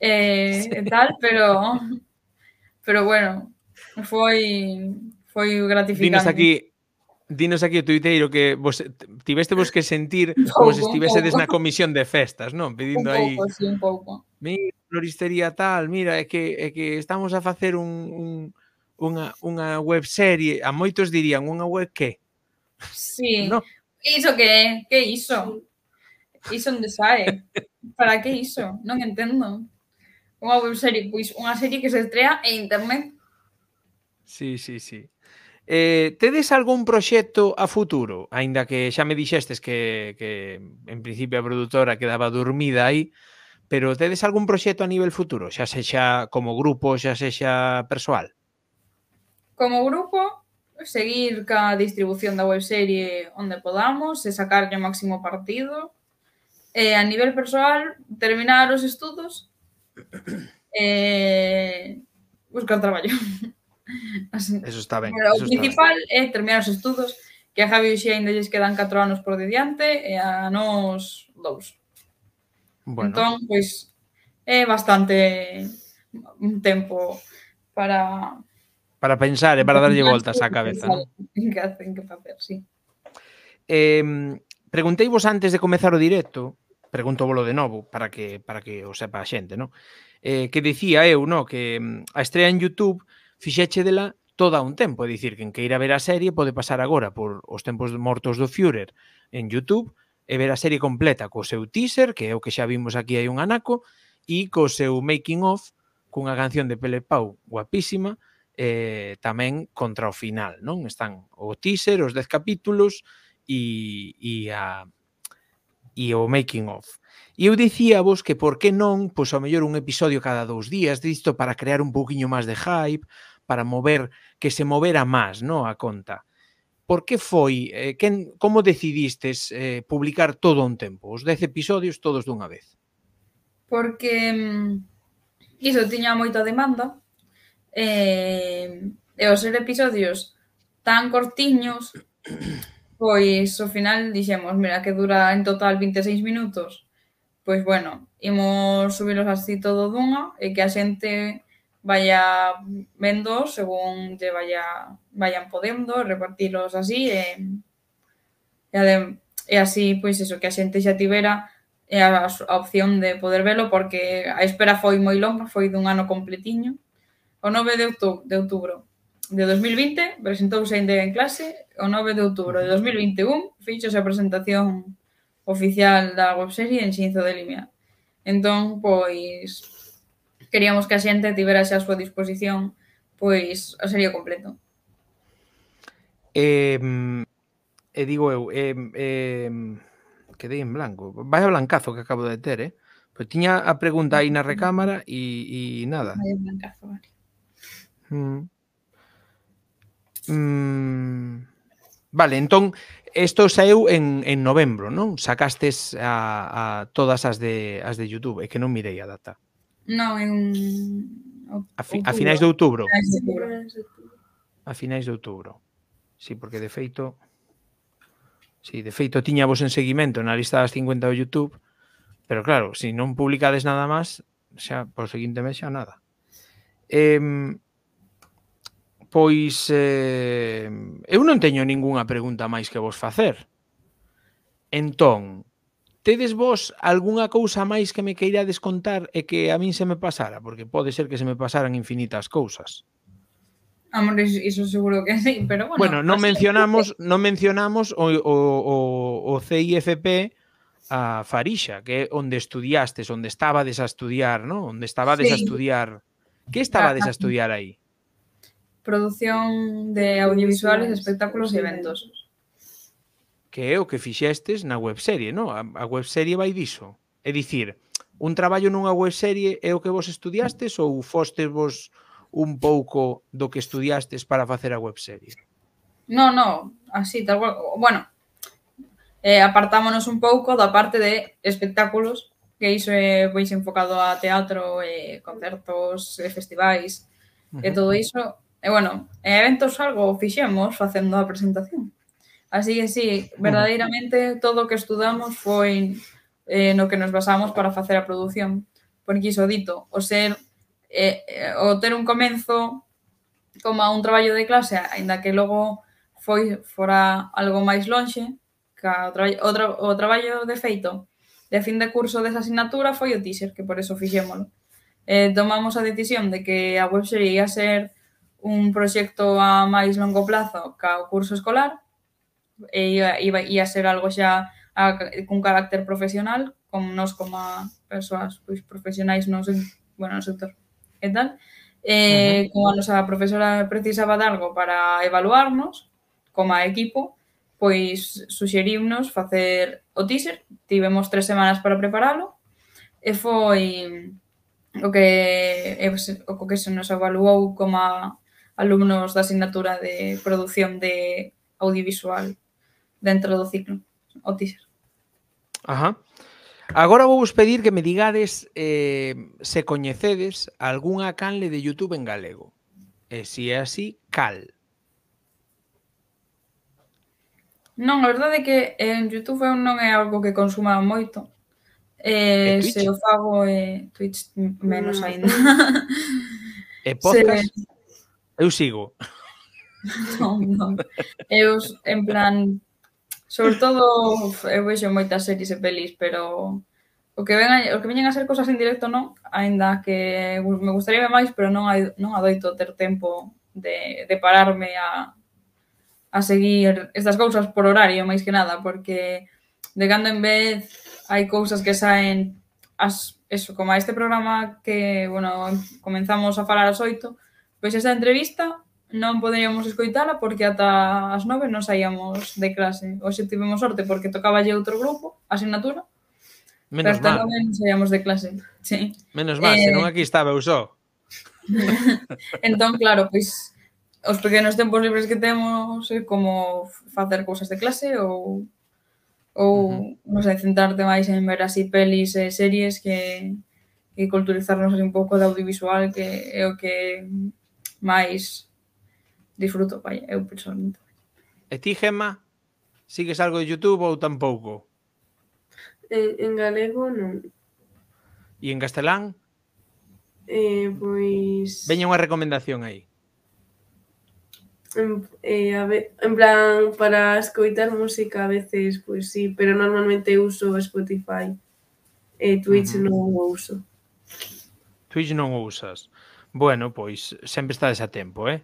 Eh, sí. e tal, pero pero bueno, foi foi gratificante. Dinos aquí dinos aquí o tuiteiro que vos tiveste vos que sentir como se estivesedes na comisión de festas, non? Pedindo un pouco, aí sí, un pouco. Mira, floristería tal, mira, é que é que estamos a facer un, un unha unha web serie, a moitos dirían unha web que. Sí. No. Iso que é? Que iso? Iso onde sae? Para que iso? Non entendo. Unha webserie, pois unha serie que se estrea en internet. Sí, sí, sí. Eh, tedes algún proxecto a futuro? Aínda que xa me dixestes que, que en principio a produtora quedaba dormida aí, pero tedes algún proxecto a nivel futuro? Xa sexa como grupo, xa sexa persoal? Como grupo, seguir ca distribución da webserie onde podamos e sacarlle o máximo partido. E a nivel persoal, terminar os estudos e buscar traballo. Así. Eso está ben. Pero o principal ben. é terminar os estudos, que a Javi Uxía ainda lles quedan 4 anos por diante e a nos dous. Bueno. Entón, pois, é bastante un tempo para... Para pensar e para darlle voltas á cabeza. En que, hacen que facer, sí. Eh, preguntei vos antes de comezar o directo, pregunto volo de novo para que para que o sepa a xente, non? Eh, que dicía eu, non, que mm, a estrela en YouTube fixeche dela toda un tempo, é dicir, quen queira ver a serie pode pasar agora por os tempos mortos do Führer en YouTube e ver a serie completa co seu teaser, que é o que xa vimos aquí hai un anaco, e co seu making of, cunha canción de Pele Pau guapísima, eh, tamén contra o final, non? Están o teaser, os 10 capítulos e, e, a, e o making of. E eu dicíavos que por que non, pois ao mellor un episodio cada dous días disto para crear un pouquiño máis de hype, para mover, que se movera máis, no, a conta. Por que foi, eh, quen, como decidistes eh, publicar todo un tempo, os 10 episodios todos dunha vez? Porque mm, iso tiña moita demanda eh, e os ser episodios tan cortiños pois ao final dixemos, mira, que dura en total 26 minutos, pois bueno, imos subilos así todo dunha e que a xente vaya vendo según lle vaya vayan podendo, repartilos así e, e, adem, e así pois eso que a xente xa tivera e a, a opción de poder velo porque a espera foi moi longa, foi dun ano completiño. O 9 de outubro, de outubro de 2020 presentouse aínda en clase, o 9 de outubro de 2021 fixose a presentación oficial da webserie en Xinzo de Limia. Entón, pois, queríamos que a xente tibera xa a súa disposición pois a serie completo. Eh, e eh, digo eu, eh, eh, quedei en blanco. Vai a blancazo que acabo de ter, eh? Pois tiña a pregunta aí na recámara e, e nada. Vai a blancazo, vale. Mm. Mm. Vale, entón, isto saeu en, en novembro, non? Sacastes a, a todas as de, as de YouTube, é que non mirei a data. Non, en a, fi, a finais de outubro. A finais de outubro. Sí, porque de feito Sí, de feito tiña vos en seguimento na lista das 50 do YouTube, pero claro, se si non publicades nada máis, xa por seguinte mes xa nada. Eh, pois eh, eu non teño ningunha pregunta máis que vos facer. Entón, Tedes vos algunha cousa máis que me queirades contar e que a min se me pasara? Porque pode ser que se me pasaran infinitas cousas. Amor, iso seguro que sí, pero bueno. Bueno, non mencionamos, non mencionamos o, o, o, o CIFP a Farixa, que é onde estudiastes, onde estabades a estudiar, ¿no? Onde estabades sí. a estudiar. Que estabades a estudiar aí? Producción de audiovisuales, espectáculos e eventos que é o que fixestes na webserie, no? A, a webserie vai diso. É dicir, un traballo nunha webserie é o que vos estudiastes ou fostes vos un pouco do que estudiastes para facer a webserie? No, no, así, tal cual. Bueno, eh, apartámonos un pouco da parte de espectáculos, que iso é eh, pois enfocado a teatro, eh, concertos, eh, festivais, uh -huh. e todo iso. E, bueno, eventos algo fixemos facendo a presentación. Así que sí, verdadeiramente todo o que estudamos foi eh, no que nos basamos para facer a produción. Porque iso dito, o ser eh, eh o ter un comenzo como a un traballo de clase, aínda que logo foi fora algo máis lonxe, ca o, tra o, tra o traballo de feito de fin de curso desa asignatura foi o teaser, que por eso fixémolo. Eh, tomamos a decisión de que a webserie ia ser un proxecto a máis longo plazo ca o curso escolar, e ia, iba, ia ser algo xa a, cun carácter profesional, como nos como a persoas pois, profesionais no, bueno, no sector e tal. Eh, uh -huh. como a nosa profesora precisaba de algo para evaluarnos como a equipo, pois suxerimnos facer o teaser, tivemos tres semanas para preparalo, e foi o que o que se nos evaluou como alumnos da asignatura de produción de audiovisual dentro do ciclo, o teaser. Ajá. Agora vou vos pedir que me digades eh, se coñecedes algunha canle de YouTube en galego. E se é así, cal? Non, a verdade é que en YouTube non é algo que consuma moito. Eh, se o fago é Twitch menos ah, aínda. E podcast? Se... Eu sigo. Non, non. Eu, en plan, Sobre todo, uf, eu vexo moitas series e pelis, pero o que ven, o que veñen a ser cosas en directo non, aínda que me gustaría máis, pero non hai, non adoito ter tempo de, de pararme a, a seguir estas cousas por horario, máis que nada, porque de cando en vez hai cousas que saen as, eso, como a este programa que, bueno, comenzamos a falar ás oito, pois esa entrevista non poderíamos escoitala porque ata as nove non saíamos de clase. Hoxe tivemos sorte porque tocaba lle outro grupo, asignatura, Menos mal. Nove non saíamos de clase. Sí. Menos mal, eh... senón aquí estaba eu só. entón, claro, pois os pequenos tempos libres que temos é como facer cousas de clase ou ou uh -huh. non sei, centrarte máis en ver así pelis e series que que culturizarnos un pouco de audiovisual que é o que máis disfruto, vai, eu personalmente. E ti, Gemma, sigues algo de YouTube ou tampouco? Eh, en galego non. E en castelán? Eh, pois... Veña unha recomendación aí. En, eh, a ve... en plan, para escoitar música a veces, pois sí, pero normalmente uso Spotify. Eh, Twitch uh -huh. non o uso. Twitch non o usas. Bueno, pois sempre estades a tempo, eh?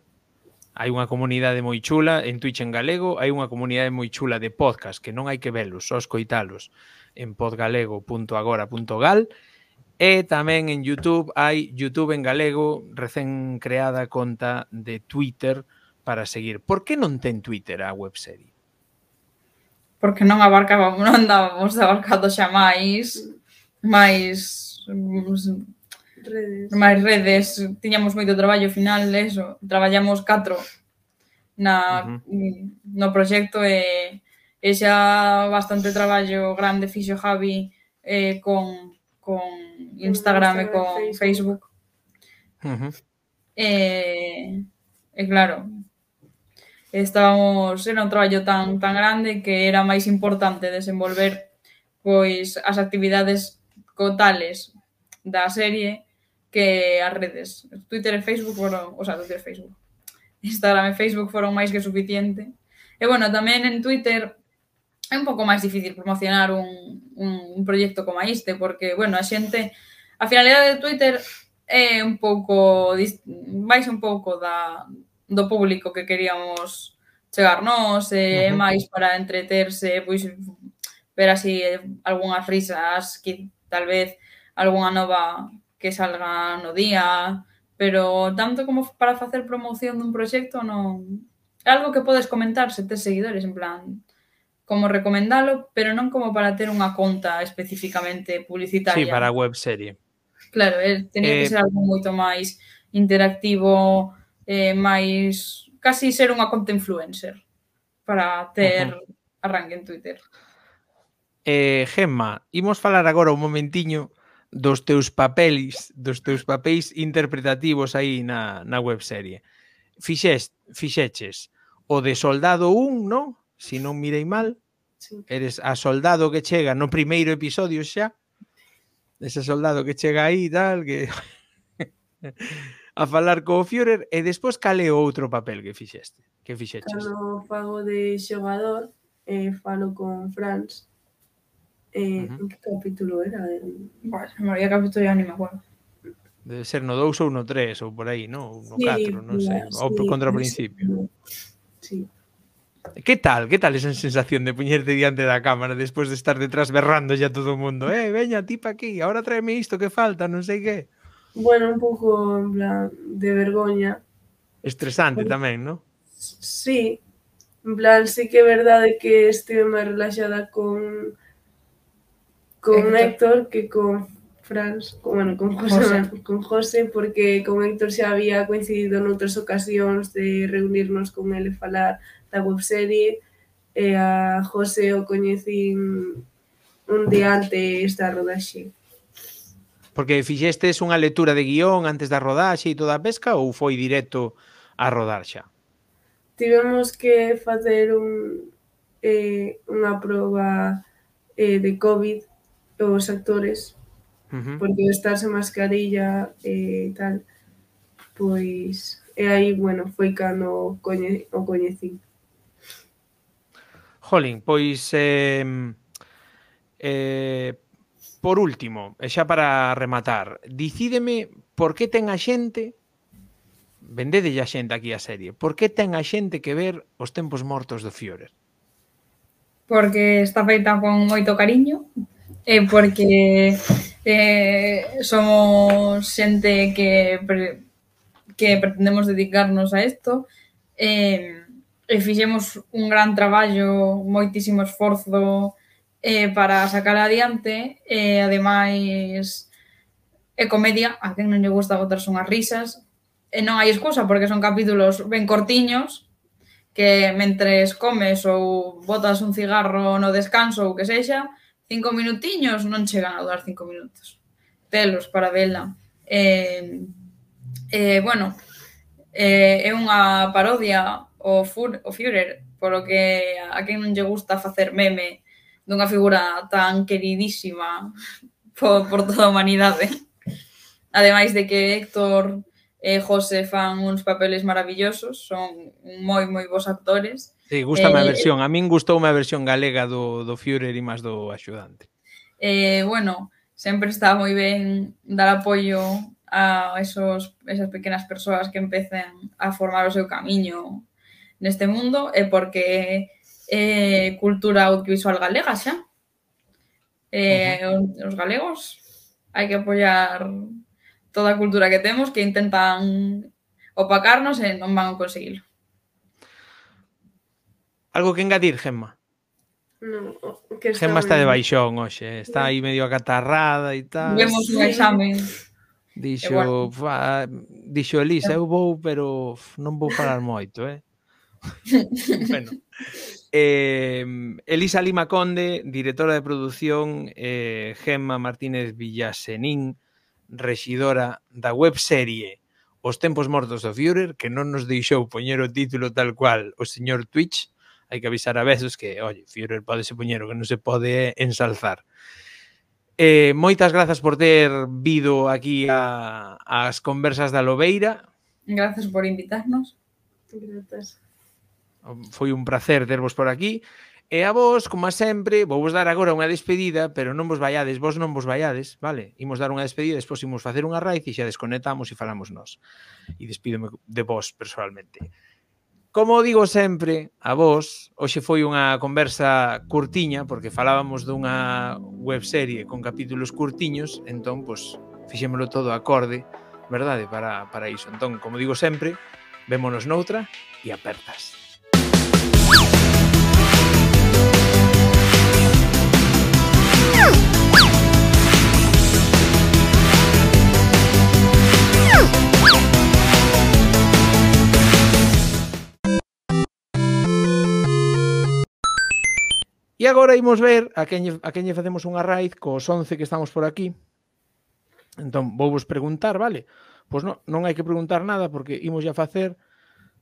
Hai unha comunidade moi chula en Twitch en galego, hai unha comunidade moi chula de podcast que non hai que velos, só escoitalos en podgalego.agora.gal e tamén en YouTube hai YouTube en galego, recén creada conta de Twitter para seguir. Por que non ten Twitter a webserie? Porque non abarcábamos, non andábamos abarcando xa máis, máis mm, redes. máis redes, tiñamos moito traballo final, eso, traballamos catro na, uh -huh. no proxecto e, e xa bastante traballo grande fixo Javi eh, con, con Instagram, Instagram e con Facebook. Facebook. Uh -huh. e, e claro, estábamos, era un traballo tan, tan grande que era máis importante desenvolver pois as actividades cotales da serie que as redes. Twitter e Facebook foron, o sea, Twitter e Facebook. Instagram e Facebook foron máis que suficiente. E bueno, tamén en Twitter é un pouco máis difícil promocionar un, un, un proxecto como este, porque, bueno, a xente, a finalidade de Twitter é un pouco, vais un pouco da, do público que queríamos chegar nós, e uh -huh. máis para entreterse, pois, ver así algunhas risas, que tal vez algunha nova que salga no día, pero tanto como para facer promoción dun proxecto non... É algo que podes comentar se tes seguidores, en plan, como recomendalo, pero non como para ter unha conta especificamente publicitaria. Sí, para web serie. Claro, eh, tenía eh... que ser algo moito máis interactivo, eh, máis casi ser unha conta influencer para ter uh -huh. arranque en Twitter. Eh, Gemma, imos falar agora un momentiño dos teus papelis, dos teus papéis interpretativos aí na, na webserie. Fixes, fixeches o de soldado 1, non? Si non mirei mal, sí. eres a soldado que chega no primeiro episodio xa, ese soldado que chega aí e tal, que a falar co Führer, e despois cale outro papel que fixeste? Que fixeches? Cando fago de xogador, eh, falo con Franz, Eh, uh que capítulo era? Bueno, había capítulo ya ni me acuerdo. Debe ser no 2 ou no 3 ou por aí, non? No 4, sí, non sei, sí, ou por contra o principio. Sí. Que tal? Que tal esa sensación de puñerte diante da cámara despois de estar detrás berrando ya todo o mundo? Eh, veña, tipa aquí, ahora tráeme isto que falta, non sei que. Bueno, un pouco en plan de vergoña. Estresante bueno, tamén, non? Sí. En plan, sí que é verdade que estive máis relaxada con con Héctor, Héctor que con Franz, con, bueno, con José, José, con José, porque con Héctor xa había coincidido noutras ocasións de reunirnos con ele e falar da webserie, e a José o coñecín un día antes da rodaxe. Porque fixestes unha lectura de guión antes da rodaxe e toda a pesca ou foi directo a rodar xa? Tivemos que facer un, eh, unha proba eh, de COVID os actores, uh -huh. porque estar sen mascarilla e eh, tal, pois e eh, aí, bueno, foi cando coñe, o coñecín. Jolín, pois eh, eh, por último, e xa para rematar, dicídeme por que ten a xente vendede a xente aquí a serie. Por que ten a xente que ver os tempos mortos do Führer? Porque está feita con moito cariño, é porque eh, somos xente que pre, que pretendemos dedicarnos a isto eh, e fixemos un gran traballo, moitísimo esforzo eh, para sacar adiante e eh, ademais é comedia, a quen non lle gusta botarse unhas risas e non hai excusa porque son capítulos ben cortiños que mentres comes ou botas un cigarro no descanso ou que sexa, cinco minutiños, non chegan a durar cinco minutos. Pelos para vela. Eh, eh, bueno, eh, é unha parodia o, Fur, o Führer, polo que a quen non lle gusta facer meme dunha figura tan queridísima por, por toda a humanidade. Ademais de que Héctor e José fan uns papeles maravillosos, son moi moi bons actores Sí, gustame eh, a versión. A min gustoume a versión galega do, do Führer e máis do axudante. Eh, bueno, sempre está moi ben dar apoio a esos, esas pequenas persoas que empecen a formar o seu camiño neste mundo e porque é eh, cultura audiovisual galega xa. Eh, uh -huh. os galegos hai que apoiar toda a cultura que temos que intentan opacarnos e non van a conseguirlo. Algo que engadir, Gemma? No, que está Gemma está de baixón hoxe, está aí medio acatarrada e tal. Vemos un examen. Dixo, bueno. fa, dixo Elisa, eu vou, pero non vou parar moito, eh? bueno. Eh, Elisa Lima Conde, directora de producción, eh, Gemma Martínez Villasenín, rexidora da webserie Os tempos mortos do Führer, que non nos deixou poñer o título tal cual o señor Twitch, hai que avisar a veces que, oye, Führer pode se poñer o que non se pode ensalzar. Eh, moitas grazas por ter vido aquí a, as conversas da Lobeira. Grazas por invitarnos. Gracias. Foi un placer tervos por aquí. E a vos, como a sempre, vou vos dar agora unha despedida, pero non vos vaiades, vos non vos vaiades, vale? Imos dar unha despedida, despois imos facer unha raíz e xa desconectamos e falamos nós. E despídome de vos personalmente. Como digo sempre, a vos, hoxe foi unha conversa curtiña, porque falábamos dunha webserie con capítulos curtiños, entón, pois, fixémolo todo acorde, verdade, para, para iso. Entón, como digo sempre, vémonos noutra e apertas. Ah! E agora imos ver a quen, a quen lle facemos unha raíz cos 11 que estamos por aquí. Entón, vou vos preguntar, vale? Pois non, non hai que preguntar nada porque imos a facer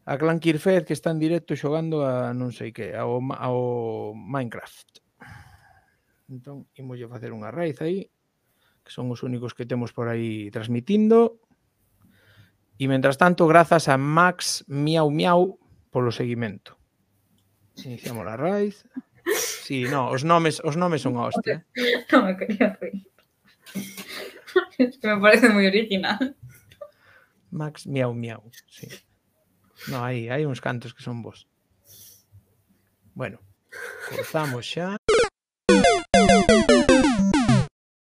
a Clan Kirfed que está en directo xogando a non sei que, ao, ao Minecraft. Entón, imos a facer unha raíz aí, que son os únicos que temos por aí transmitindo. E, mentras tanto, grazas a Max Miau Miau polo seguimento. Iniciamos a raíz. Sí, no, os nomes, os nomes son a hostia. Non me quería reír. Es que me parece moi original. Max Miau Miau, sí. No, hai, hai uns cantos que son vos. Bueno, cortamos xa.